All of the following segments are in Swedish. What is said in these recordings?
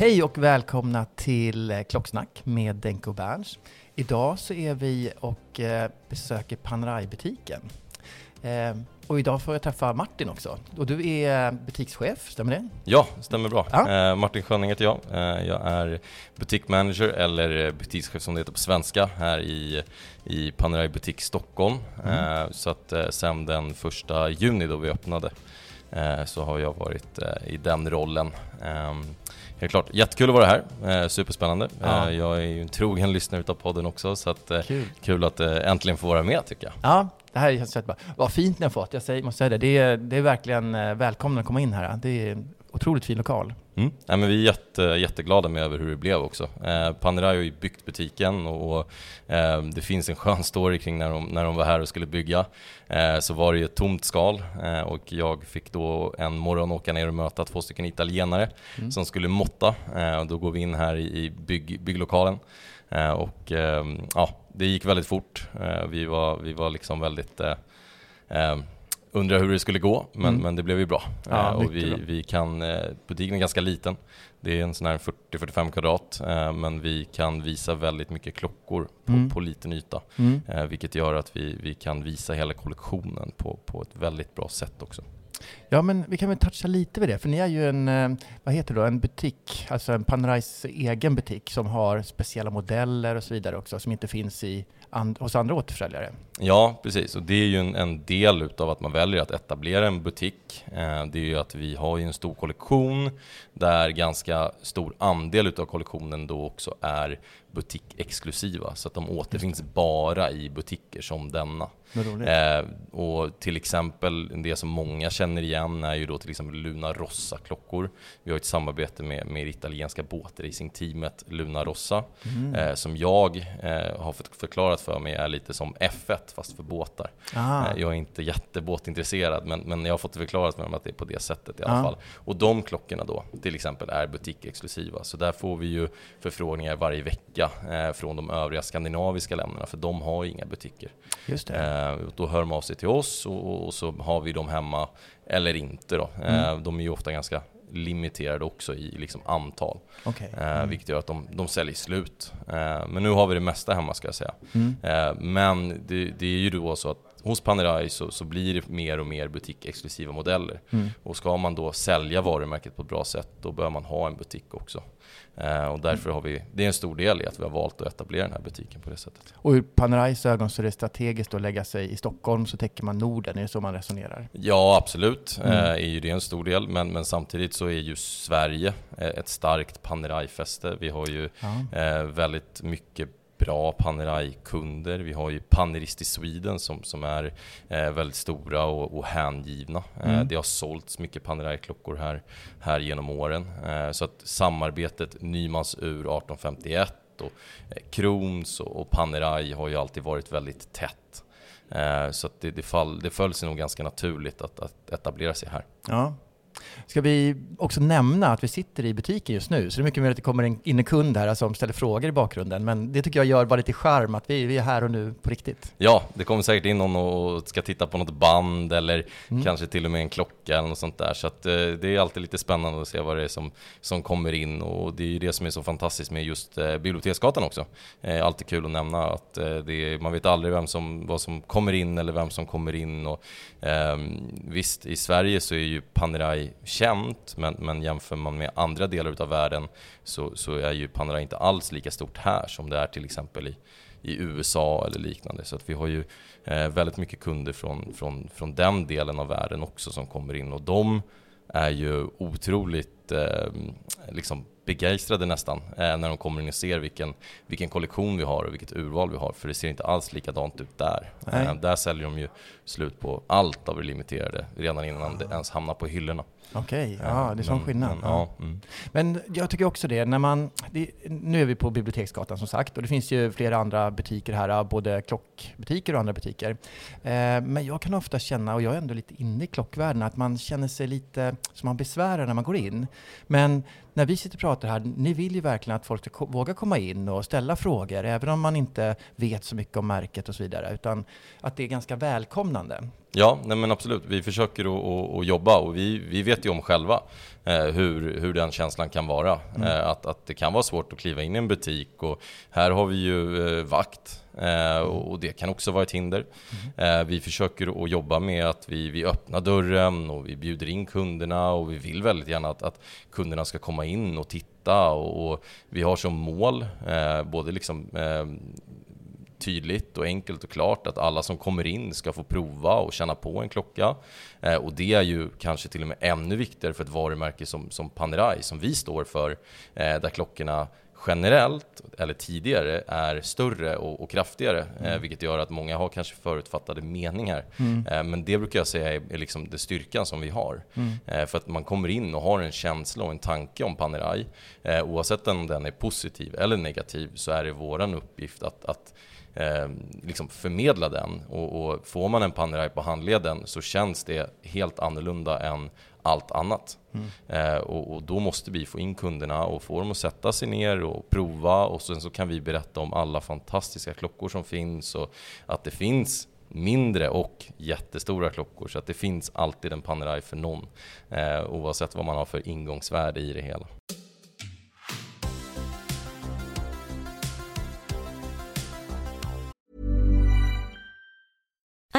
Hej och välkomna till eh, Klocksnack med Denko Berns. Idag så är vi och eh, besöker Panerai-butiken. Eh, och idag får jag träffa Martin också. Och du är butikschef, stämmer det? Ja, stämmer bra. Ja. Martin Schönning heter jag. Jag är butikmanager, eller butikschef som det heter på svenska, här i, i Panerai Butik Stockholm. Mm. Så att sen den första juni då vi öppnade så har jag varit i den rollen. Helt klart, jättekul att vara här, eh, superspännande. Ja. Eh, jag är ju en trogen lyssnare utav podden också, så att, eh, Kul. kul att eh, äntligen få vara med tycker jag. Ja, det här känns jättebra. Vad fint ni har fått, jag säger, måste säga det. Det är, det är verkligen eh, välkomna att komma in här. Det är en otroligt fin lokal. Mm. Ja, men vi är jätte, jätteglada med över hur det blev också. Eh, Panerai har ju byggt butiken och, och eh, det finns en skön story kring när de, när de var här och skulle bygga. Eh, så var det ju ett tomt skal eh, och jag fick då en morgon åka ner och möta två stycken italienare Mm. som skulle måtta. Eh, och då går vi in här i, i bygg, bygglokalen eh, och eh, ja, det gick väldigt fort. Vi, var, vi var liksom väldigt undrar hur det skulle gå, men, Mm. men det blev ju bra. Ja, Eh, och vi, bra. vi kan, eh, butiken är ganska liten, det är en sån här 40-45 kvadrat, eh, men vi kan visa väldigt mycket klockor på, Mm. på liten yta. Mm. Vilket gör att vi, vi kan visa hela kollektionen på, på ett väldigt bra sätt också. Ja, men vi kan väl toucha lite vid det, för ni är ju en, vad heter det då, en butik, alltså en Panerais egen butik som har speciella modeller och så vidare också, som inte finns i, and, hos andra återförsäljare. Ja, precis. Och det är ju en, en del utav att man väljer att etablera en butik. Eh, det är ju att vi har ju en stor kollektion där ganska stor andel utav kollektionen då också är butikexklusiva. Så att de återfinns bara i butiker som denna. Eh, och till exempel det som många känner igen är ju då till exempel Luna Rossa-klockor. Vi har ett samarbete med, med det italienska båtracingteamet Luna Rossa Mm. eh, som jag eh, har fått förklarat för mig är lite som F1 fast för båtar. Ah. Eh, jag är inte jättebåtintresserad men, men jag har fått förklarat för mig att det är på det sättet i alla Ja. fall. Och de klockorna då till exempel är butikexklusiva så där får vi ju förfrågningar varje vecka eh, från de övriga skandinaviska länderna för de har ju inga butiker. Just det. Eh, då hör de av sig till oss och, och så har vi dem hemma eller inte då. Eh, Mm. de är ju ofta ganska limiterade också i liksom antal. Okej. Eh, Mm. Vilket gör att de, de säljer slut. Eh, men nu har vi det mesta hemma ska jag säga. Mm. Eh, men det, det är ju då så att hos Panerai så, så blir det mer och mer butikexklusiva modeller. Mm. Och ska man då sälja varumärket på ett bra sätt, då bör man ha en butik också. Eh, och därför har vi, det är en stor del i att vi har valt att etablera den här butiken på det sättet. Och ur Panerais ögon så är det strategiskt att lägga sig i Stockholm så täcker man Norden, är det så man resonerar? Ja, absolut. Mm. Eh, är ju det en stor del. Men, men samtidigt så är ju Sverige eh, ett starkt Panerai-fäste. Vi har ju Ja. eh, väldigt mycket bra Panerai-kunder. Vi har ju Panerist i Sweden som, som är eh, väldigt stora och, och hängivna. Eh, Mm. det har sålts mycket Panerai-klockor här, här genom åren. Eh, så att samarbetet Nymans ur 1851 och eh, Krons och, och Panerai har ju alltid varit väldigt tätt. Eh, så att det, det, fall, det föll sig nog ganska naturligt att, att etablera sig här. Ja, Ska vi också nämna att vi sitter i butiken just nu, så det är mycket möjligt att det kommer in en kund här som ställer frågor i bakgrunden, men det tycker jag gör bara lite charm att vi, vi är här och nu på riktigt. Ja, det kommer säkert in någon och ska titta på något band eller mm. kanske till och med en klocka eller något sånt där. Så att, eh, det är alltid lite spännande att se vad det är som, som kommer in och det är ju det som är så fantastiskt med just eh, Biblioteksgatan också. Eh, alltid kul att nämna att eh, är, man vet aldrig vem som, vad som kommer in eller vem som kommer in. Och, eh, visst, i Sverige så är ju Panerai känt, men, men jämför man med andra delar utav världen så, så är ju Panerai inte alls lika stort här som det är till exempel i, i USA eller liknande. Så att vi har ju eh, väldigt mycket kunder från, från, från den delen av världen också som kommer in och de är ju otroligt eh, liksom begeistrade nästan eh, när de kommer in och ser vilken, vilken kollektion vi har och vilket urval vi har. För det ser inte alls likadant ut där. Eh, där säljer de ju slut på allt av det limiterade redan innan det ens hamnar på hyllorna. Okej, okay, ja, det är sån skillnad. Men, ja. Mm. men jag tycker också det, när man, det, nu är vi på Biblioteksgatan som sagt och det finns ju flera andra butiker här, både klockbutiker och andra butiker. Eh, men jag kan ofta känna, och jag är ändå lite inne i klockvärlden, att man känner sig lite som man besvärar när man går in. Men när vi sitter och pratar här, ni vill ju verkligen att folk ska våga komma in och ställa frågor, även om man inte vet så mycket om märket och så vidare, utan att det är ganska välkomnande. Ja, nej men absolut. Vi försöker att, jobba och vi, vi vet ju om själva eh, hur, hur den känslan kan vara. Mm. Eh, att, att det kan vara svårt att kliva in i en butik och här har vi ju eh, vakt eh, och det kan också vara ett hinder. Mm. Eh, vi försöker att jobba med att vi, vi öppnar dörren och vi bjuder in kunderna och vi vill väldigt gärna att, att kunderna ska komma in och titta och, och vi har som mål eh, både liksom tydligt och enkelt och klart att alla som kommer in ska få prova och känna på en klocka. Eh, och det är ju kanske till och med ännu viktigare för ett varumärke som, som Panerai, som vi står för, eh, där klockorna generellt, eller tidigare, är större och, och kraftigare. Eh, mm. Eh, vilket gör att många har kanske förutfattade meningar. Mm. Eh, men det brukar jag säga är, är liksom det styrkan som vi har. Mm. Eh, för att man kommer in och har en känsla och en tanke om Panerai. Oavsett om den är positiv eller negativ så är det våran uppgift att, att eh, liksom förmedla den. Och, och får man en Panerai på handleden så känns det helt annorlunda än allt annat. Mm. Eh, och, och, då måste vi få in kunderna och få dem att sätta sig ner och prova och sen så kan vi berätta om alla fantastiska klockor som finns och att det finns mindre och jättestora klockor så att det finns alltid en Panerai för någon eh, oavsett vad man har för ingångsvärde i det hela.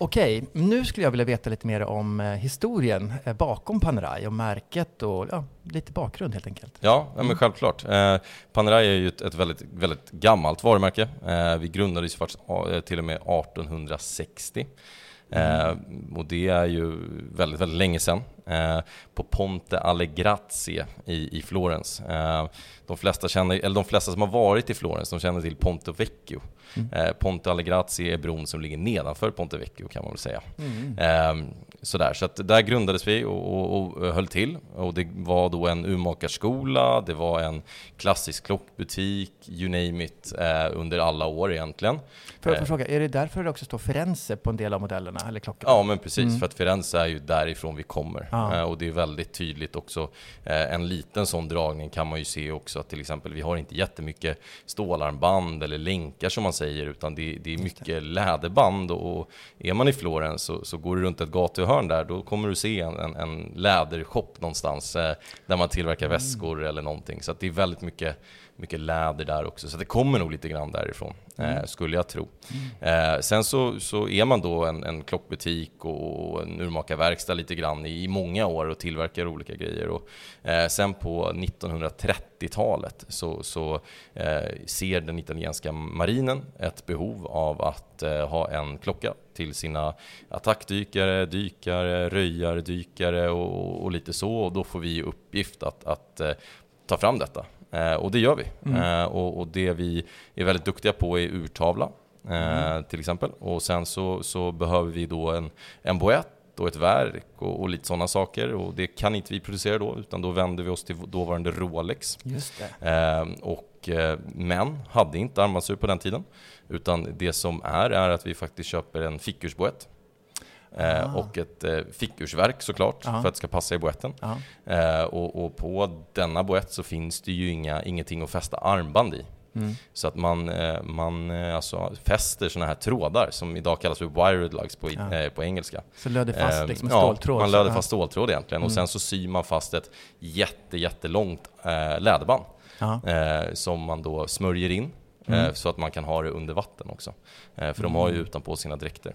Okej, nu skulle jag vilja veta lite mer om eh, historien eh, bakom Panerai och märket och ja, lite bakgrund helt enkelt. Ja, ja men självklart. Eh, Panerai är ju ett, ett, väldigt, väldigt gammalt varumärke. Eh, vi grundades faktiskt till och med 1860. Mm. och det är ju väldigt, väldigt länge sedan. Eh, på Ponte alle Grazie i, i Florens. Eh, de, flesta känner, eller de flesta som har varit i Florens, de känner till Ponte Vecchio. Mm. Eh, Ponte alle Grazie är bron som ligger nedanför Ponte Vecchio kan man väl säga. Mm. sådär. Så att där grundades vi och, och, och höll till. Och det var då en urmakarskola, det var en klassisk klockbutik, you name it, eh, under alla år egentligen. Att Eh, fråga, är det därför det också står Firenze på en del av modellerna eller klockorna? Ja, men precis. Mm. För att Firenze är ju därifrån vi kommer. Ja. Eh, och det är väldigt tydligt också. Eh, en liten sån dragning kan man ju se också att till exempel vi har inte jättemycket stålarmband eller länkar som man säger, utan det, det är mycket läderband. Och är man i Florens så, så går du runt ett gatuhörn där, då kommer du se en, en, en lädershop någonstans eh, där man tillverkar Mm. väskor eller någonting. Så det är väldigt mycket mycket läder där också, så det kommer nog lite grann därifrån, Mm. eh, skulle jag tro. Eh, sen så, så är man då en, en klockbutik och en urmakarverkstad lite grann i, i många år och tillverkar olika grejer. Och, eh, sen på 1930-talet så, så eh, ser den italienska marinen ett behov av att eh, ha en klocka till sina attackdykare, dykare, röjardykare och, och lite så. Och då får vi uppgift att, att eh, ta fram detta. Eh, och det gör vi. Mm. Eh, och, och det vi är väldigt duktiga på är urtavla, eh, Mm. till exempel. Och sen så, så behöver vi då en, en boett och ett verk och, och lite sådana saker. Och det kan inte vi producera då, utan då vänder vi oss till dåvarande Rolex. Eh, och eh, män hade inte armbandsur på den tiden. Utan det som är, är att vi faktiskt köper en fickursboett. Eh, Ah. och ett eh, fickursverk såklart, Ja. för att det ska passa i boetten. Ja. Eh, och, och på denna boett så finns det ju inga, ingenting att fästa armband i. Mm. Så att man, eh, man alltså fäster sådana här trådar som idag kallas för wired lugs på, Ja. eh, på engelska. Så löd det fast liksom ja, ståltråd? man löder fast ståltråd egentligen och Mm. sen så syr man fast ett jätte, jättelångt eh, läderband eh, som man då smörjer in Mm. så att man kan ha det under vatten också. För de har ju utanpå sina dräkter.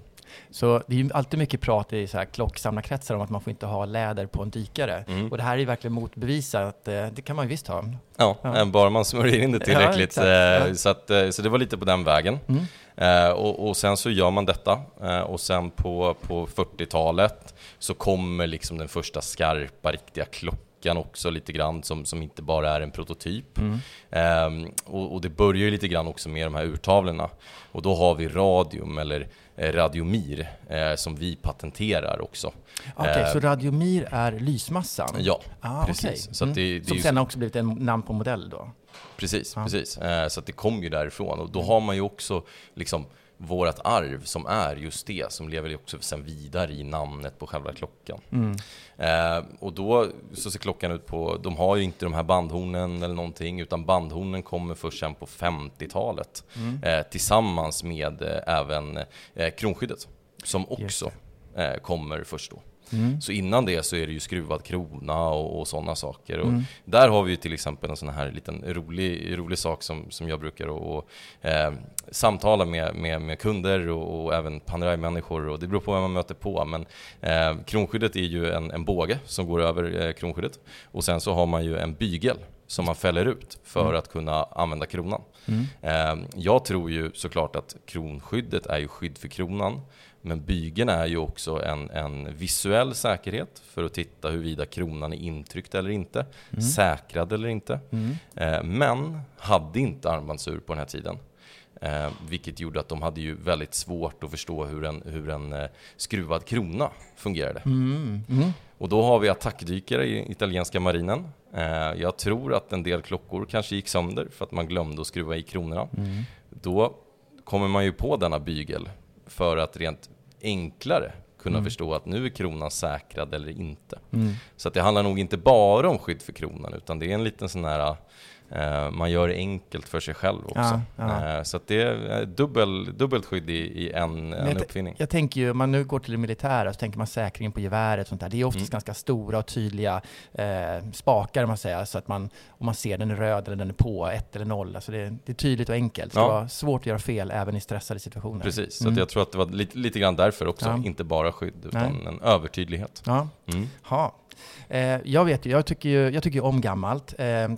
Så det är ju alltid mycket prat i så här klocksamlarkretsar om att man får inte ha läder på en dykare. Mm. Och det här är ju verkligen motbevisat att eh, det kan man ju visst ha. Ja, Ja. bara man smörjer in det tillräckligt. eh, Ja. så, att, eh, så det var lite på den vägen. Mm. Eh, och, och sen så gör man detta eh, och sen på, på 40-talet så kommer liksom den första skarpa, riktiga klockan också lite grann som, som inte bara är en prototyp. Mm. Ehm, och, och det börjar ju lite grann också med de här urtavlorna. Och då har vi radium eller eh, radiomir eh, som vi patenterar också. Okej, Eh, så radiomir är lysmassan? Ja, ah, precis. okej. Så att det- det Som sen också blivit en namn på modell då? Precis, Ja. precis. Eh, så det kom ju därifrån. Och då har man ju också liksom vårat arv som är just det, som lever också sen vidare i namnet på själva klockan. Mm. Eh, och då så ser klockan ut på, de har ju inte de här bandhornen eller någonting, utan bandhornen kommer först sen på 50-talet. Mm. Eh, tillsammans med eh, även eh, kronskyddet, som också eh, kommer först då. Mm. Så innan det så är det ju skruvad krona och, och sådana saker. Och Mm. Där har vi ju till exempel en sån här liten rolig, rolig sak som, som jag brukar och, och, eh, samtala med, med, med kunder och, och även Panerai-människor och det beror på vem man möter på. Men eh, kronskyddet är ju en, en båge som går över eh, kronskyddet och sen så har man ju en bygel som man fäller ut för Mm. att kunna använda kronan. Mm. Eh, jag tror ju såklart att kronskyddet är ju skydd för kronan. Men bygeln är ju också en, en visuell säkerhet för att titta huruvida kronan är intryckt eller inte, Mm. säkrad eller inte. Mm. Eh, men hade inte armbandsur på den här tiden. Eh, vilket gjorde att de hade ju väldigt svårt att förstå hur en, hur en eh, skruvad krona fungerade. Mm. Mm. Och då har vi attackdykare i italienska marinen. Eh, jag tror att en del klockor kanske gick sönder för att man glömde att skruva i kronorna. Mm. Då kommer man ju på denna bygel för att rent enklare kunna Mm. förstå att nu är kronan säkrad eller inte. Mm. Så att det handlar nog inte bara om skydd för kronan utan det är en liten sån här man gör det enkelt för sig själv också. Ja, ja. Eh, så det är eh, dubbel, dubbelt skydd i, i en, en jag, uppfinning. jag tänker ju, om man nu går till det militära så tänker man säkringen på geväret och sånt där. Det är oftast Mm. ganska stora och tydliga eh, spakar man säger, så att man, om man ser den är röd eller den är på, ett eller noll. Alltså det, det är tydligt och enkelt. Det Ja. vara svårt att göra fel även i stressade situationer. Precis, så Mm. jag tror att det var lite, lite grann därför också, inte bara skydd utan Nej. en övertydlighet. Ja. Mm. Ha. Eh, jag vet ju, jag tycker ju, jag tycker ju om gammalt. Eh,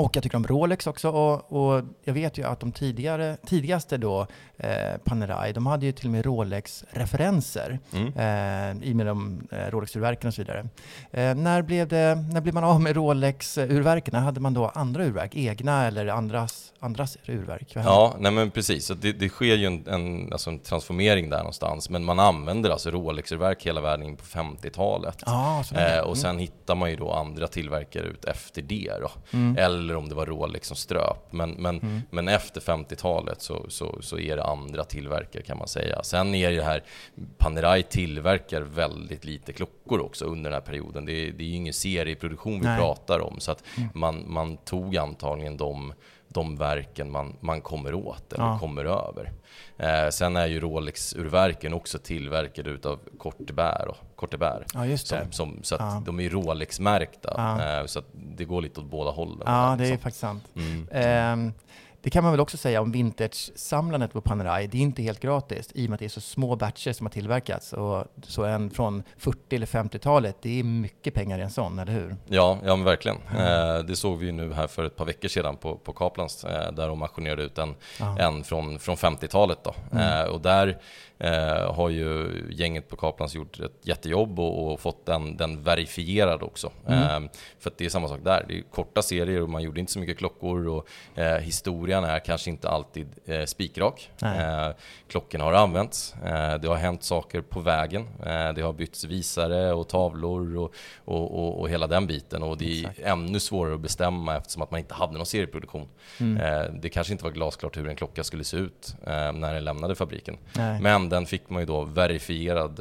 Och jag tycker om Rolex också. Och, och jag vet ju att de tidigare, tidigaste då, eh, Panerai, de hade ju till och med Rolex-referenser Mm. eh, i med de eh, Rolex-urverken och så vidare. Eh, när, blev det, när blev man av med Rolex-urverken? Hade man då andra urverk? Egna eller andras, andras urverk? Ja, nej men precis. Så det, det sker ju en, en, alltså en transformering där någonstans. Men man använder alltså Rolex-urverk hela vägen in på 50-talet. Ja, så är det. Eh, och sen hittar man ju då andra tillverkare ut efter det då. Mm. Eller om det var Rolex som ströp. Men, men, men efter 50-talet så, så, så är det andra tillverkare kan man säga. Sen är det här, Panerai tillverkar väldigt lite klockor också under den här perioden. Det är, det är ju ingen serieproduktion vi Nej. pratar om. Så att man, man tog antagligen de de verken man, man kommer åt eller Ja. kommer över. Eh, sen är ju Rolex-urverken också tillverkade utav Cortebert och Cortebert. Ja. Som, som, så att Ja. de är Rolex-märkta. Eh, så att det går lite åt båda hållen. Ja, det är liksom. faktiskt sant. Mm. Ehm, det kan man väl också säga om vintage-samlandet på Panerai. Det är inte helt gratis i och med att det är så små batcher som har tillverkats. Och så en från 40 eller 50-talet, det är mycket pengar i en sån, eller hur? Ja, ja men verkligen. Eh, det såg vi ju nu här för ett par veckor sedan på, på Kaplans eh, där de auktionerade ut en, en från, från 50-talet. Då. Mm. Eh, och där eh, har ju gänget på Kaplans gjort ett jättejobb och, och fått den, den verifierad också. Mm. Eh, för det är samma sak där. Det är korta serier och man gjorde inte så mycket klockor och eh, historien är kanske inte alltid eh, spikrak. Eh, klockorna har använts. Eh, det har hänt saker på vägen. Eh, det har bytts visare och tavlor och, och, och, och hela den biten. Och det är Exakt. ännu svårare att bestämma eftersom att man inte hade någon serieproduktion. Mm. Eh, det kanske inte var glasklart hur en klocka skulle se ut eh, när den lämnade fabriken. Nej. Men den fick man ju då verifierad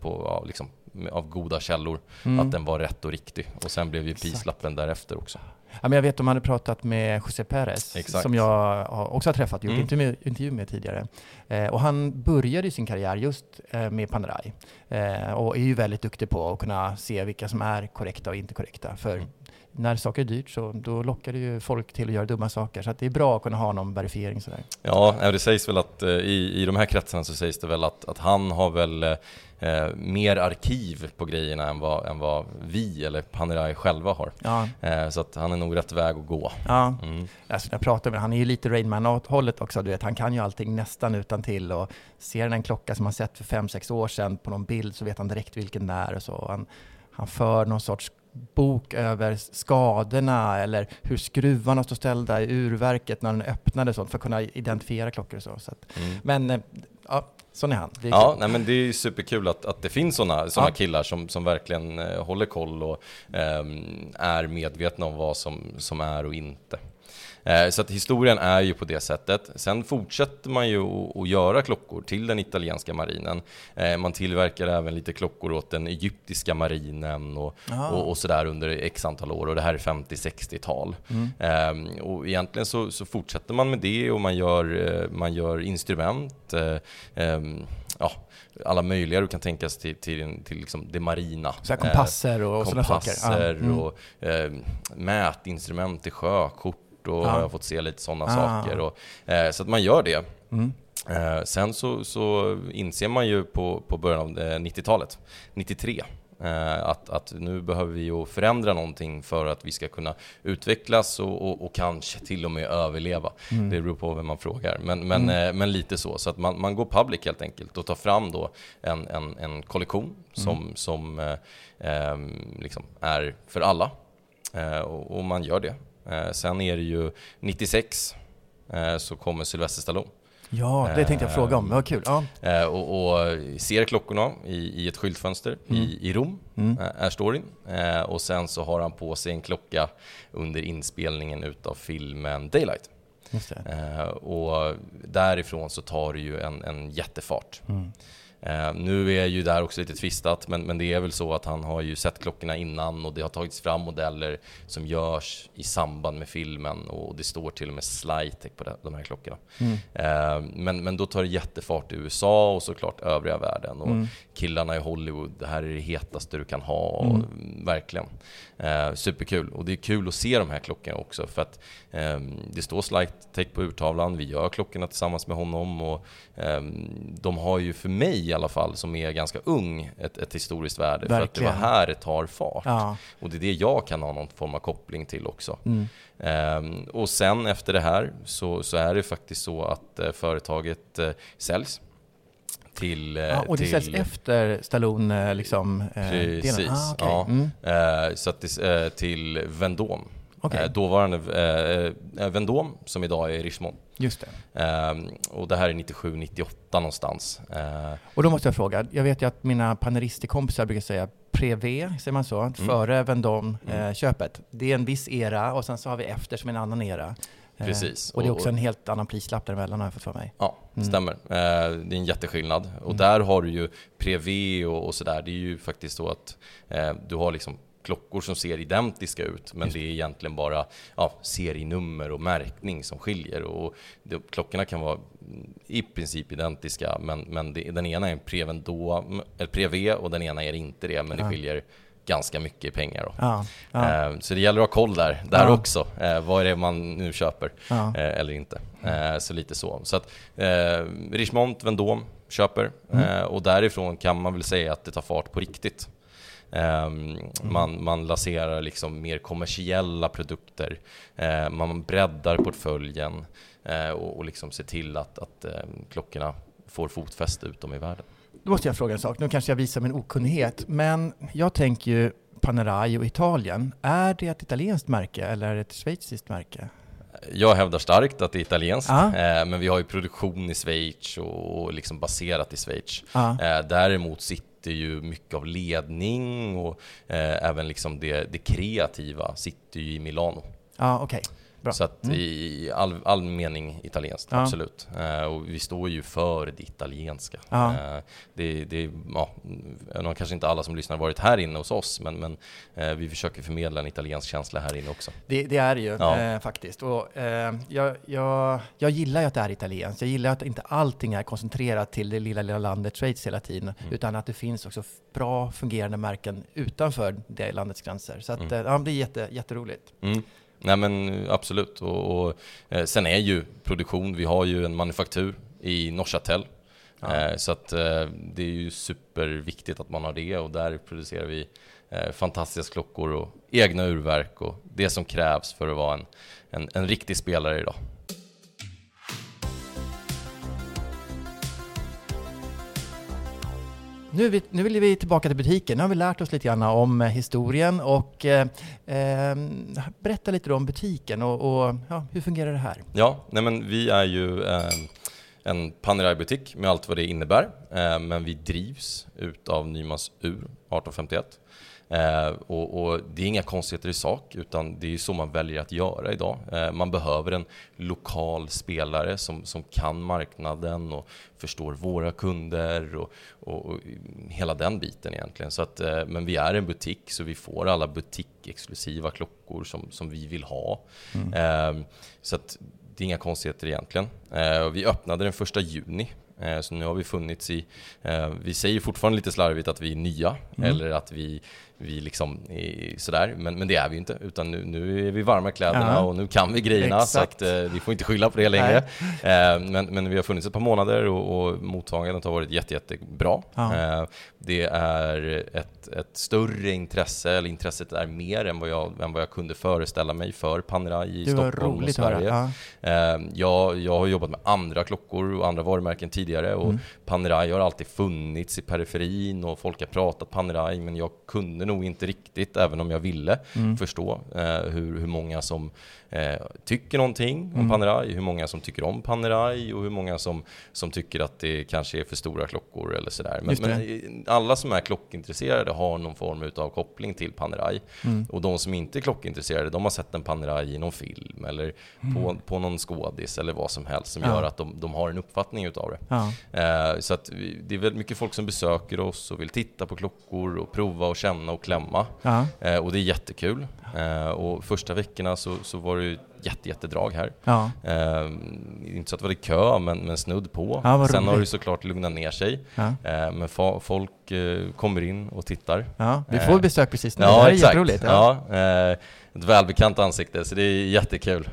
på, ja, liksom, av goda källor Mm. att den var rätt och riktig. Och sen blev ju prislappen därefter också. Ja, men jag vet att de hade pratat med José Perez, Exakt. som jag också har träffat och gjort Mm. intervju, intervju med tidigare. Eh, och han började sin karriär just eh, med Panerai. Eh, och är ju väldigt duktig på att kunna se vilka som är korrekta och inte korrekta. För Mm. När saker är dyrt så då lockar det ju folk till att göra dumma saker. Så att det är bra att kunna ha någon verifiering sådär. Ja, det sägs väl att eh, i, i de här kretsarna så sägs det väl att, att han har väl eh, mer arkiv på grejerna än vad, än vad vi eller Panerai själva har. Ja, Eh, så att han är nog rätt väg att gå. ja. Mm. Alltså, jag pratar med han är ju lite Rainman-hållet också. Du vet, han kan ju allting nästan utan till och ser han en klocka som han sett för fem sex år sedan på någon bild så vet han direkt vilken det är och så. Han, han för någon sorts bok över skadorna eller hur skruvarna står ställda i urverket när den öppnade och sånt för att kunna identifiera klockor och så. så att, Mm. men eh, ja, sån är han. Det är Ja, kul. nej, men det är superkul att, att det finns sådana såna Ja. killar som, som verkligen eh, håller koll och ehm, är medvetna om vad som, som är och inte. Eh, så att historien är ju på det sättet. Sen fortsätter man ju att- göra klockor till den italienska marinen. Eh, man tillverkar även lite klockor åt den egyptiska marinen och, och, och sådär under x antal år. Och det här är 50-60-tal. Mm. Ehm, och egentligen så, så fortsätter man med det och man gör, eh, man gör instrument, eh, ehm, ja, alla möjliga du kan tänka sig till, till, till liksom det marina. Så kompasser och, Eh, och sådana saker. Ja, kompasser mm. och eh, mätinstrument i och Ja. har jag fått se lite sådana Ah. saker. Och, eh, så att man gör det. Mm. Eh, sen så, så inser man ju på, på början av eh, 90-talet, 93, eh, att, att nu behöver vi ju förändra någonting för att vi ska kunna utvecklas och, och, och kanske till och med överleva. Mm. Det beror på vem man frågar. Men, men, eh, men lite så. Så att man, man går public helt enkelt och tar fram då en, en, en kollektion som, som eh, liksom är för alla. Eh, och, och man gör det. Eh, sen är det ju 96 eh, så kommer Sylvester Stallone. Ja, det tänkte jag fråga om. Vad kul. Ja. Eh, och, och ser klockorna i, i ett skyltfönster i, i Rom, Mm. är storyn. Och sen så har han på sig en klocka under inspelningen utav filmen Daylight. Och därifrån så tar det ju en, en jättefart. Mm. Eh, nu är ju där också lite tvistat, men, men det är väl så att han har ju sett klockorna innan och det har tagits fram modeller som görs i samband med filmen och det står till och med Slytech på de, de här klockorna. Mm. Eh, men, men då tar det jättefart i USA och såklart övriga världen. Och Mm. killarna i Hollywood, det här är det hetaste du kan ha. Och, Mm. verkligen. Eh, superkul. Och det är kul att se de här klockorna också för att eh, det står Slytech på urtavlan. Vi gör klockorna tillsammans med honom och eh, de har ju för mig alla fall, som är ganska ung, ett, ett historiskt värde. Verkligen. För att det var här det tar fart. Ja. Och det är det jag kan ha någon form av koppling till också. Mm. Um, och sen efter det här så, så är det faktiskt så att uh, företaget uh, säljs till... Ja, och det till... säljs efter Stallone liksom... Precis, ah, okay. ja. Mm. Så att det, till Vendôme. Okay. dåvarande eh, Vendôme som idag är Richemont. Just det. Eh, och det här är 97-98 någonstans. Eh. Och då måste jag fråga, jag vet ju att mina panelisterkompisar brukar säga Prevé, säger man så, mm. före Vendôme-köpet. Mm. det är en viss era och sen så har vi efter som en annan era. Eh, Precis. Och det är också en helt annan prislapp däremellan har jag fått för mig. Ja, det mm. stämmer. Eh, det är en jätteskillnad. Och mm. där har du ju Prevé och, och sådär. Det är ju faktiskt så att eh, du har liksom klockor som ser identiska ut, men det är egentligen bara ja, serienummer och märkning som skiljer. Och det, klockorna kan vara i princip identiska, men, men det, den ena är en Prevendå, Prev och den ena är inte det, men det skiljer ganska mycket pengar. Ja, ja. Eh, så det gäller att ha koll där, där ja. också. Eh, vad är det man nu köper eh, eller inte? Så lite så. Så att Richemont, Vendôme köper mm. och därifrån kan man väl säga att det tar fart på riktigt. Mm. Man, man lanserar liksom mer kommersiella produkter. Uh, man breddar portföljen uh, och, och liksom ser till att, att uh, klockorna får fotfäste utom i världen. Då måste jag fråga en sak. Nu kanske jag visar min okunnighet, men jag tänker ju Panerai och Italien. Är det ett italienskt märke eller är det ett schweiziskt märke? Jag hävdar starkt att det är italienskt, ah. men vi har ju produktion i Schweiz och liksom baserat i Schweiz. Ah. Däremot sitter sitter ju mycket av ledning och eh, även liksom det, det kreativa sitter ju i Milano. Ja, ah, okej. Okay. Bra. Så att mm. i all, all mening italienskt, ja. absolut. Eh, och vi står ju för det italienska. Ja. Eh, det, det, ja, kanske inte alla som lyssnar varit här inne hos oss, men, men eh, vi försöker förmedla en italiensk känsla här inne också. Det, det är det ju ja. Eh, faktiskt. Och, eh, jag, jag, jag gillar ju att det är italienskt. Jag gillar att inte allting är koncentrerat till det lilla, lilla landet Schweiz hela tiden, mm. utan att det finns också bra fungerande märken utanför det landets gränser. Så att, mm. Eh, ja, det är jätte, jätteroligt. Mm. Nej men absolut. Och, och eh, sen är ju produktion, vi har ju en manufaktur i Norrchatel. Ja. Eh, så att eh, det är ju superviktigt att man har det och där producerar vi eh, fantastiska klockor och egna urverk och det som krävs för att vara en, en, en riktig spelare idag. Nu, vi, nu vill vi tillbaka till butiken. Nu har vi lärt oss lite grann om eh, historien och eh, eh, berätta lite om butiken och, och ja, hur fungerar det här? Ja, nej men vi är ju eh, en Panerai-butik med allt vad det innebär, eh, men vi drivs utav Nymans Ur 1851. Eh, och, och, det är inga konstigheter i sak, utan det är så man väljer att göra idag. Eh, man behöver en lokal spelare som, som kan marknaden och förstår våra kunder och, och, och hela den biten egentligen. Så att, eh, men vi är en butik, så vi får alla butikexklusiva klockor som, som vi vill ha. Mm. Eh, så att det är inga konstigheter egentligen. Eh, vi öppnade den första juni Eh, så nu har vi funnits i, vi säger fortfarande lite slarvigt att vi är nya, mm. eller att vi, vi liksom är sådär, men, men det är vi inte, utan nu, nu är vi varma kläderna ja. och nu kan vi grejerna, Exakt. så att eh, vi får inte skylla på det längre. men, men vi har funnits ett par månader och, och mottagandet har varit jätte, jättebra. Ja. det är ett, ett större intresse, eller intresset är mer än vad jag, än vad jag kunde föreställa mig för Panerai i Stockholm och Sverige. Ja. jag, jag har jobbat med andra klockor och andra varumärken tidigare tidigare och mm. Panerai har alltid funnits i periferin och folk har pratat Panerai men jag kunde nog inte riktigt, även om jag ville, mm. förstå eh, hur, hur många som eh, tycker någonting om mm. Panerai, hur många som tycker om Panerai och hur många som, som tycker att det kanske är för stora klockor eller sådär. Men, men alla som är klockintresserade har någon form av koppling till Panerai. Mm. Och de som inte är klockintresserade, de har sett en Panerai i någon film eller mm. på, på någon skådis eller vad som helst som ja. gör att de, de har en uppfattning utav det. Ja. Eh, så att det är väldigt mycket folk som besöker oss och vill titta på klockor och prova och känna och klämma. Eh, och det är jättekul. Eh, och första veckorna så, så var det ett jätte, jättedrag här. Ja. Eh, inte så att det var kö, men, men snudd på. Ja, Sen har det såklart lugnat ner sig. Ja. Eh, men fa- folk eh, kommer in och tittar. Vi Eh, får besök precis nu. Ja, det här är exakt. jätteroligt. Ja. eh, ett välbekant ansikte, så det är jättekul.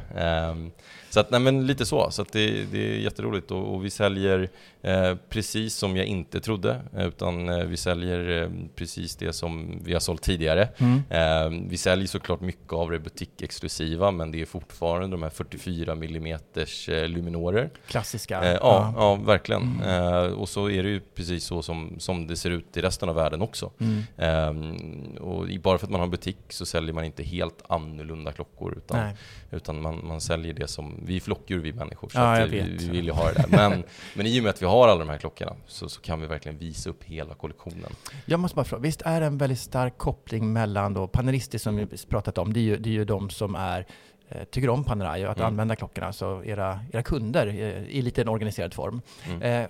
Så att, nej men lite så, så att det, det är jätteroligt och, och vi säljer eh, precis som jag inte trodde, utan eh, vi säljer eh, precis det som vi har sålt tidigare. Mm. Eh, vi säljer såklart mycket av det butikexklusiva, men det är fortfarande de här 44 mm eh, luminorer. Klassiska. Eh, ja, ja, verkligen. Mm. Eh, och så är det ju precis så som, som det ser ut i resten av världen också. Mm. Ehm, och bara för att man har en butik så säljer man inte helt annorlunda klockor utan, Nej. utan man, man säljer det som, vi är flockdjur vi människor så Ja, vi, vi vill ju ha det där. Men, men i och med att vi har alla de här klockorna så, så kan vi verkligen visa upp hela kollektionen. Jag måste bara fråga, visst är det en väldigt stark koppling mellan då panelister som vi pratat om, det är ju, det är ju de som är eh, tycker om Panerai och att Mm. använda klockorna, så era, era kunder eh, i lite en organiserad form. Mm. Eh,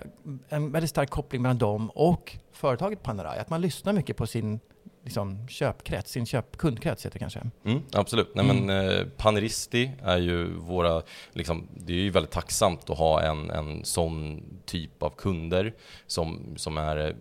en väldigt stark koppling mellan dem och företaget Panerai, att man lyssnar mycket på sin liksom, köpkrets, sin köp, kundkrets heter det kanske. Mm, absolut. Nej, men, eh, Paneristi är ju våra, liksom, det är ju väldigt tacksamt att ha en, en sån typ av kunder som, som är, eh,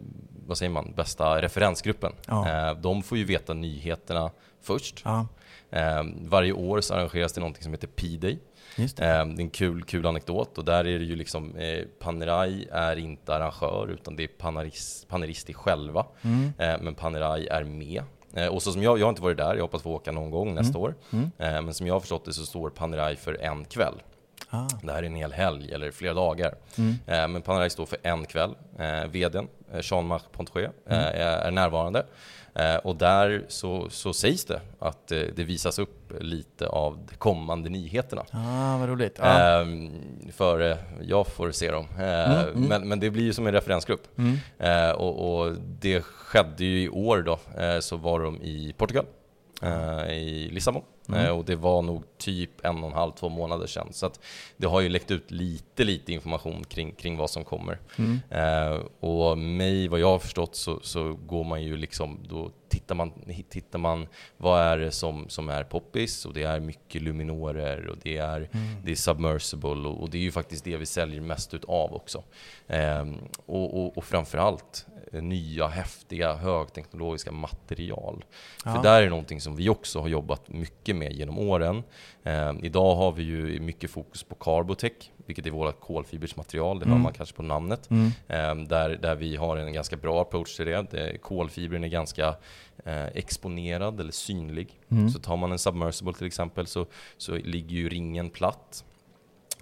vad säger man, bästa referensgruppen. Ja. Eh, de får ju veta nyheterna först. Ja, Eh, varje år så arrangeras det någonting som heter P-Day. Just det. Eh, det är en kul, kul anekdot och där är det ju liksom, eh, Panerai är inte arrangör utan det är Paneris, Paneristi själva. Mm. Eh, men Panerai är med. Eh, och så som jag, jag har inte varit där, jag hoppas få åka någon gång nästa år. Mm. Eh, men som jag har förstått det så står Panerai för en kväll. Ah. Det här är en hel helg eller flera dagar. Mm. Eh, men Panerai står för en kväll. Eh, VDn, Jean-Marc Pontché, eh, Mm. är närvarande. Eh, och där så, så sägs det att eh, det visas upp lite av de kommande nyheterna. Ah, vad roligt. Ja. Ehm, för eh, jag får se dem. Eh, Mm, mm. Men, men det blir ju som en referensgrupp. Mm. Och, och det skedde ju i år då, så var de i Portugal, i Lissabon. Mm. Eh, och det var nog typ en och en halv, två månader sedan. Så att det har ju läckt ut lite, lite information kring, kring vad som kommer. Mm. Eh, och mig, vad jag har förstått, så, så går man ju liksom, då tittar man, tittar man vad är det som, som är poppis och det är mycket luminorer och det är, Mm. det är submersible och, och det är ju faktiskt det vi säljer mest utav också. Ehm, och, och, och framförallt eh, nya häftiga högteknologiska material. Ja. För där är någonting som vi också har jobbat mycket med genom åren. Ehm, idag har vi ju mycket fokus på Carbotech, vilket är vårt kolfibersmaterial, det hör Mm. man kanske på namnet. Mm. Ehm, där, där vi har en ganska bra approach till det. det kolfibern är ganska eh, exponerad eller synlig. Mm. Så tar man en submersible till exempel så, så ligger ju ringen platt.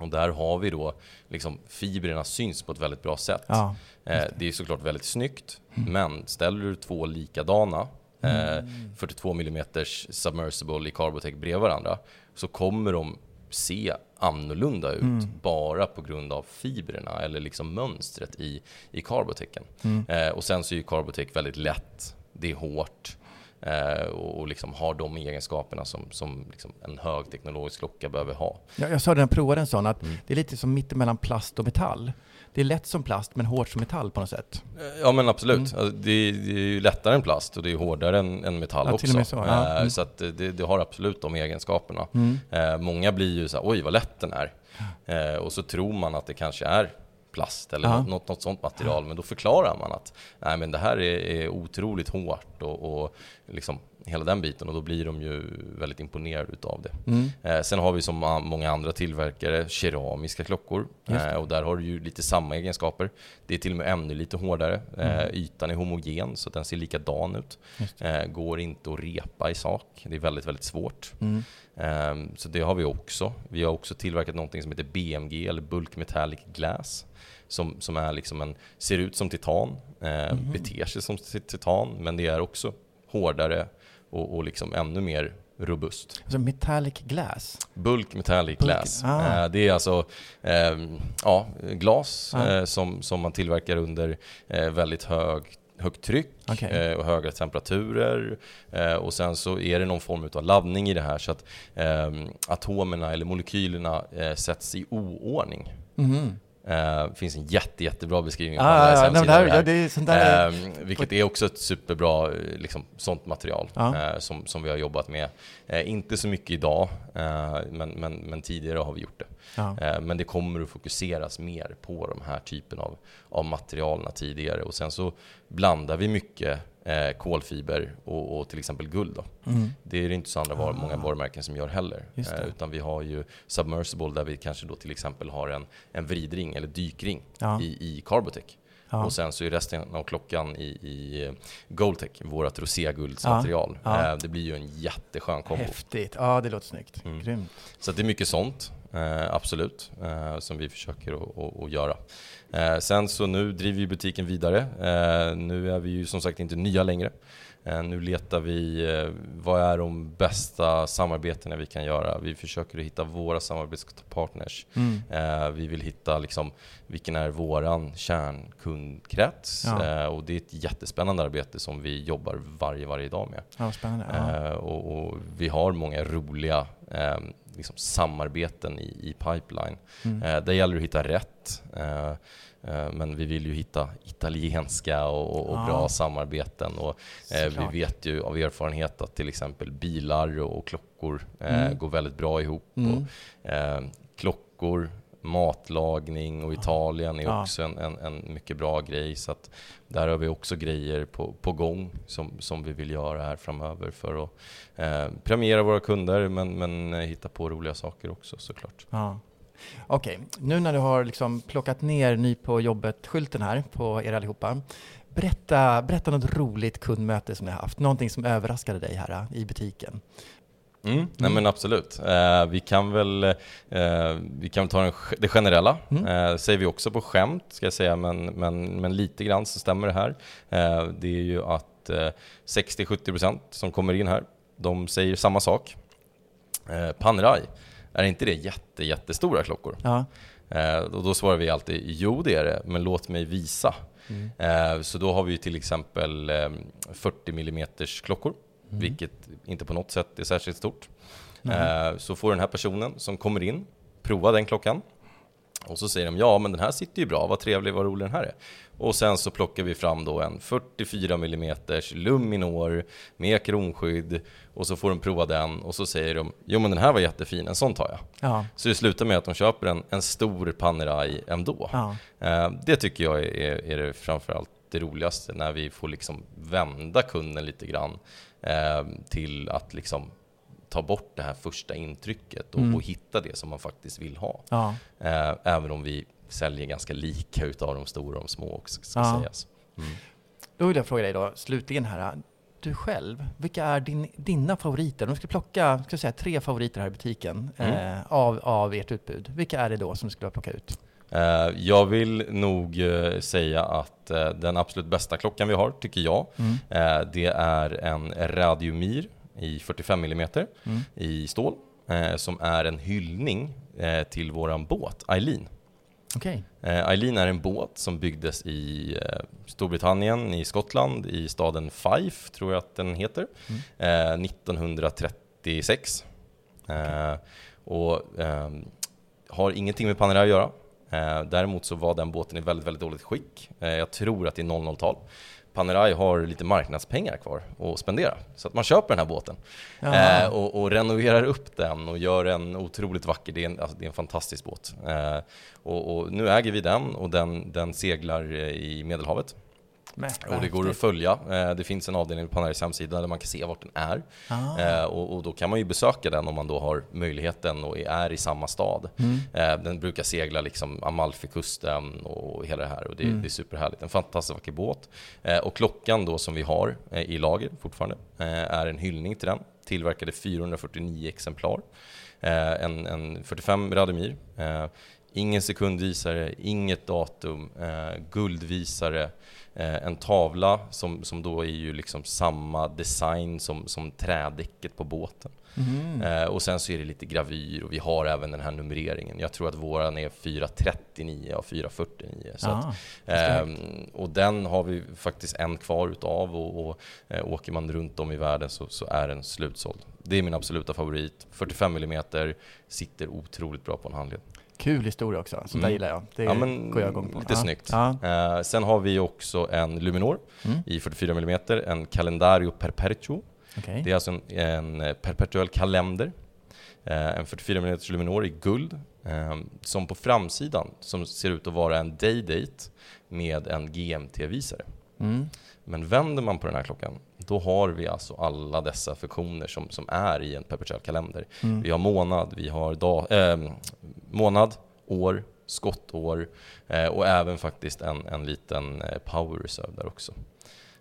Och där har vi då liksom fibrerna syns på ett väldigt bra sätt. Ja. Eh, det är såklart väldigt snyggt, men ställer du två likadana eh, 42 mm submersible i Carbotech bredvid varandra så kommer de se annorlunda ut Mm. bara på grund av fibrerna eller liksom mönstret i, i Carbotechen. Mm. Eh, och sen så är ju Carbotech väldigt lätt, det är hårt och, och liksom har de egenskaperna som, som liksom en högteknologisk klocka behöver ha. Jag, jag sa det när jag provade en sån, att Mm. det är lite som mittemellan plast och metall. Det är lätt som plast, men hårt som metall på något sätt. Eh, Ja men absolut. Mm. Alltså, det, det är ju lättare än plast och det är hårdare än, än metall Ja, också. så, ja. Eh, Mm. Så att det, det har absolut de egenskaperna. Mm. Eh, många blir ju så här, oj vad lätt den är. Eh, och så tror man att det kanske är plast eller Ja. något, något sånt material. Men då förklarar man att nej, men det här är, är otroligt hårt och, och liksom hela den biten och då blir de ju väldigt imponerade utav det. Mm. Eh, sen har vi som många andra tillverkare keramiska klockor eh, och där har du ju lite samma egenskaper. Det är till och med ännu lite hårdare. Eh, Mm. ytan är homogen så den ser likadan ut. Eh, går inte att repa i sak. Det är väldigt, väldigt svårt. Mm. Ehm, Så det har vi också. Vi har också tillverkat någonting som heter BMG eller Bulk Metallic Glass. Som, som är liksom en, ser ut som titan, Mhm. beter sig som ti- titan, men det är också hårdare och, och liksom ännu mer robust. Alltså metallic glass. Bulk Metallic Bulk- Glass. ah. Eh, det är alltså ehm, ja, glas Ah. eh, som, som man tillverkar under eh, väldigt hög, högt tryck Okej. eh, och höga temperaturer. Eh, och sen så är det någon form av laddning i det här så att ehm, atomerna eller molekylerna eh, sätts i oordning. Mhm. Det finns en jätte, jättebra beskrivning på ah, ja, nej, det här, ja, det är sånt där eh, Vilket är också ett superbra liksom, sånt material ja. eh, som, som vi har jobbat med. Eh, inte så mycket idag, eh, men, men, men tidigare har vi gjort det. Ja. Eh, men det kommer att fokuseras mer på de här typen av, av materialen tidigare. Och sen så blandar vi mycket eh, kolfiber och, och, till exempel guld. Mm. Det är det inte så andra var, många ah. varumärken som gör heller. Eh, utan vi har ju Submersible där vi kanske då till exempel har en, en vridring eller dykring ja. i, i Carbotech. Ja. Och sen så är resten av klockan i, i eh, Goldtech, vårt roséguldsmaterial. Ja. Ja. Eh, det blir ju en jätteskön kombo. Häftigt, ja det låter snyggt. Mm. Grymt. Så det är mycket sånt, eh, absolut, som vi försöker att göra. Eh, sen så nu driver vi butiken vidare. Eh, nu är vi ju som sagt inte nya längre. Eh, nu letar vi, vad är de bästa samarbetena vi kan göra? Vi försöker hitta våra samarbetspartners. Mm. Vi vill hitta liksom, vilken är våran kärnkundkrets? Ja. Och det är ett jättespännande arbete som vi jobbar varje, varje dag med. Ja, spännande. Ja. Och, och, vi har många roliga liksom, samarbeten i, i pipeline. Mm. Eh, där gäller det att hitta rätt. Eh, eh, men vi vill ju hitta italienska och, och ja. bra samarbeten. Och, eh, vi vet ju av erfarenhet att till exempel bilar och, klockor eh, mm. går väldigt bra ihop. Mm. Och, klockor matlagning och Italien är också en, en, en, mycket bra grej. Så att där har vi också grejer på, på gång som, som vi vill göra här framöver för att eh, premiera våra kunder men, men eh, hitta på roliga saker också såklart. Ja. Okej, okay. nu när du har liksom plockat ner ny på jobbet-skylten här på er allihopa. Berätta, berätta något roligt kundmöte som ni har haft, någonting som överraskade dig här i butiken. Mm, nej men absolut. Eh, vi kan väl eh, vi kan ta den, det generella, mm. eh, säger vi också på skämt ska jag säga, men, men, men lite grann så stämmer det här. Eh, det är ju att 60-70% som kommer in här, de säger samma sak. Eh, Panerai, är inte det jätte, jättestora klockor? Ja. Eh, och då svarar vi alltid, jo det är det, men låt mig visa. Mm. Så då har vi till exempel 40 mm klockor mm. vilket inte på något sätt är särskilt stort. Mm. Så får den här personen som kommer in prova den klockan och så säger de ja men den här sitter ju bra, vad trevlig, vad rolig den här är. Och sen så plockar vi fram då en 44 mm Luminor med kronskydd och så får de prova den och så säger de jo men den här var jättefin, en sån tar jag. Ja. Så det slutar med att de köper en, en stor Panerai ändå. Ja. Eh, det tycker jag är, är det framförallt det roligaste när vi får liksom vända kunden lite grann eh, till att liksom ta bort det här första intrycket och, mm. och hitta det som man faktiskt vill ha. Ja. Eh, även om vi säljer ganska lika utav de stora och de små också, ska ja. sägas. Mm. Då vill jag fråga dig då, slutligen här. Du själv, vilka är din, dina favoriter? Om du skulle plocka ska säga, tre favoriter här i butiken mm. eh, av, av ert utbud, vilka är det då som du skulle plocka ut? Eh, jag vill nog eh, säga att eh, den absolut bästa klockan vi har, tycker jag, mm. det är en Radiomir i 45 mm i stål, som är en hyllning till våran båt Eileen. Okay. Eileen är en båt som byggdes i Storbritannien, i Skottland, i staden Fife, tror jag att den heter, mm. 1936. Okay. Och har ingenting med Panerai att göra. Eh, däremot så var den båten i väldigt, väldigt dåligt skick. Eh, jag tror att det är 00-tal. Panerai har lite marknadspengar kvar att spendera. Så att man köper den här båten eh, och, och, renoverar upp den och gör den otroligt vacker. Det är en, alltså, det är en fantastisk båt. Eh, och, och, nu äger vi den och den, den seglar i Medelhavet. Och det går att följa. Eh, det finns en avdelning på Panaris hemsida där man kan se vart den är. Ah. Eh, och, och, då kan man ju besöka den om man då har möjligheten och är i samma stad. Mm. Eh, den brukar segla liksom Amalfikusten och hela det här och det, mm. det är superhärligt. En fantastiskt vacker båt. Och klockan då som vi har i lager fortfarande är en hyllning till den. Tillverkade 449 exemplar. En, en 45 Radomir. Ingen sekundvisare, inget datum, guldvisare, Eh, en tavla som, som då är ju liksom samma design som, som trädäcket på båten. Mm. Eh, och sen så är det lite gravyr och vi har även den här numreringen. Jag tror att våran är 439 och 449. Så ah, att, eh, och den har vi faktiskt en kvar utav och, och eh, åker man runt om i världen så, så är den slutsåld. Det är min absoluta favorit. 45 mm sitter otroligt bra på en handled. Kul historia också, sånt där Mm. gillar jag. Det Ja, men går jag igång på. lite ja. snyggt. Ja. Eh, sen har vi också en Luminor Mm. i 44 mm, en Calendario Perpetuo. Okej. Det är alltså en, en eh, perpetuell kalender. Eh, en 44 mm Luminor i guld. Eh, som på framsidan som ser ut att vara en day-date med en GMT-visare. Mm. Men vänder man på den här klockan, då har vi alltså alla dessa funktioner som, som är i en perpetuell kalender. Mm. Vi har månad, vi har dag, eh, månad, år, skottår eh, och även faktiskt en, en liten eh, power reserve där också.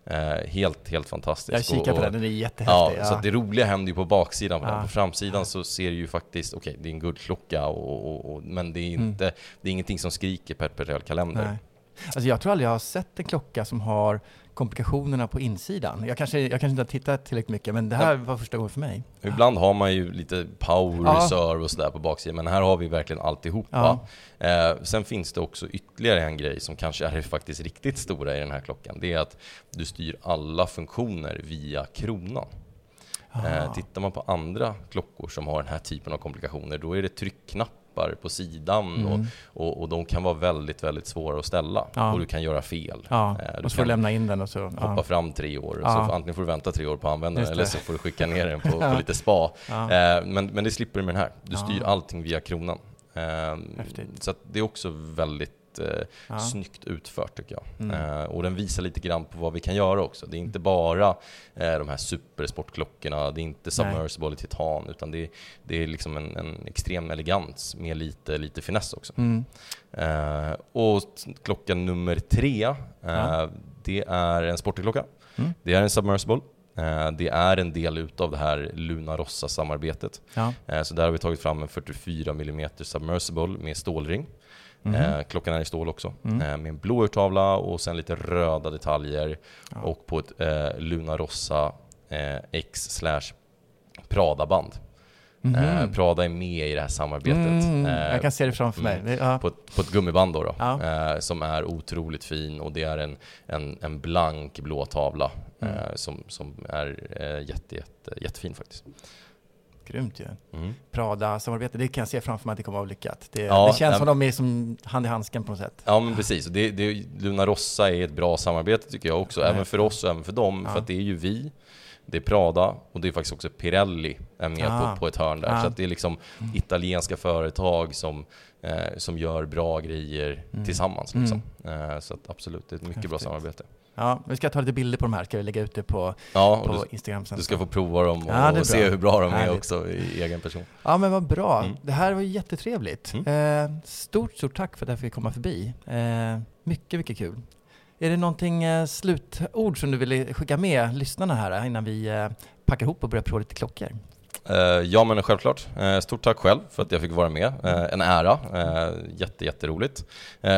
Eh, helt, helt fantastiskt. Jag kikar på den, den är Ja, jättehäftig. så det roliga händer ju på baksidan. På, Ja. på framsidan så ser du ju faktiskt, okej det är en guldklocka, och, och, och, men det är, Mm. inte, det är ingenting som skriker perpetuell kalender. Nej. Alltså jag tror aldrig jag har sett en klocka som har komplikationerna på insidan. Jag kanske, jag kanske inte har tittat tillräckligt mycket, men det här var första gången för mig. Ibland har man ju lite power Ja. reserve och sådär på baksidan, men här har vi verkligen alltihopa. Eh, sen finns det också ytterligare en grej som kanske är faktiskt riktigt stora i den här klockan. Det är att du styr alla funktioner via kronan. Eh, tittar man på andra klockor som har den här typen av komplikationer, då är det tryckknappar på sidan Mm. och, och, och de kan vara väldigt, väldigt svåra att ställa. Ja. Och du kan göra fel. Ja, Eh, och så får du lämna in den och så. hoppa Ja. fram tre år. Så antingen får du vänta tre år på användaren eller så får du skicka ner den på, på lite spa. Eh, men, men det slipper du med den här. Du styr allting via kronan. Eh, Häftigt. så det är också väldigt eh, Ja. snyggt utfört tycker jag. Mm. Eh, och den visar lite grann på vad vi kan göra också. Det är inte bara eh, de här supersportklockorna, det är inte submersible i titan, utan det är, det är liksom en, en extrem elegans med lite, lite finess också. Mm. Eh, och klocka nummer tre, eh, Ja. det är en sportklocka. Mm. Det är en submersible. Eh, det är en del utav det här Luna Rossa-samarbetet. Ja. Så där har vi tagit fram en 44 mm submersible med stålring. Mhm. Eh, klockan är i stål också. Mm. Eh, med en blå urtavla och sen lite röda detaljer. Ja. Och på ett eh, Luna Rossa eh, X slash Prada-band. Eh, Prada är med i det här samarbetet. Mm, Eh, jag kan se det framför mig. mm. Det, ja. på, ett, på ett gummiband då, då Ja. som är otroligt fin och det är en, en, en blank blå tavla Mm. som, som är jätte, jätte, jättefin faktiskt. Grymt ju. Mm. Prada-samarbete, det kan jag se framför mig att det kommer att vara lyckat. Det, Ja, det känns som de är som hand i handsken på något sätt. Ja men precis, och det, det, Luna Rossa är ett bra samarbete tycker jag också, Nej. även för oss och även för dem, Ja. för att det är ju vi, det är Prada och det är faktiskt också Pirelli är med Ah. på, på ett hörn där. Ah. Så att det är liksom italienska företag som, eh, som gör bra grejer Mm. tillsammans. Liksom. Eh, så att absolut, det är ett mycket bra Häftigt. samarbete. Ja, vi ska ta lite bilder på de här, ska vi lägga ut det på, Ja, på du, Instagram sen. du ska få prova dem och, Ja, är och se hur bra de är Härligt. också i egen person. Ja men vad bra. Mm. Det här var jättetrevligt. Eh, stort, stort tack för att jag fick komma förbi. Eh, mycket, mycket kul. Är det någonting eh, slutord som du vill skicka med lyssnarna här eh, innan vi eh, packar ihop och börjar prova lite klockor? Eh, ja men självklart. Stort tack själv för att jag fick vara med. En ära. Jätte, jätteroligt.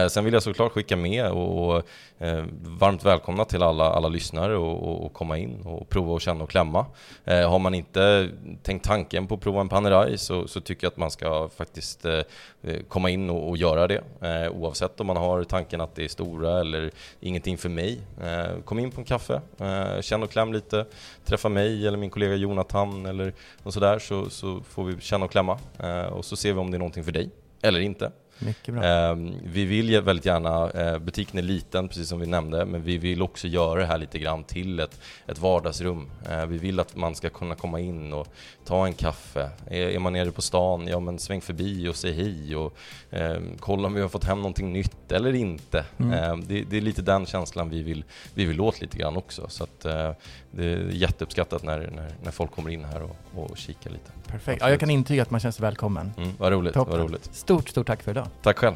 Sen vill jag såklart skicka med och eh, varmt välkomna till alla, alla lyssnare och, och, och komma in och prova och känna och klämma. Eh, har man inte tänkt tanken på att prova en Panerai så, så tycker jag att man ska faktiskt eh, eh, komma in och, och göra det. Eh, oavsett om man har tanken att det är stora eller ingenting för mig. Eh, kom in på en kaffe, eh, känn och kläm lite, träffa mig eller min kollega Jonathan eller och sådär så, så får vi känna och klämma eh, och så ser vi om det är någonting för dig eller inte. Mycket bra. Eh, vi vill ju väldigt gärna, eh, butiken är liten precis som vi nämnde, men vi vill också göra det här lite grann till ett, ett vardagsrum. Eh, vi vill att man ska kunna komma in och ta en kaffe. Är, är man nere på stan, ja men sväng förbi och säg hej och eh, kolla om vi har fått hem någonting nytt eller inte. Mm. Eh, det, det är lite den känslan vi vill, vi vill åt lite grann också. Så att, eh, det är jätteuppskattat när, när, när folk kommer in här och, och kikar lite. Perfekt. Ja, jag kan intyga att man känns välkommen. Mm, vad roligt, Toppen. vad roligt. Stort, stort tack för idag. Tack själv,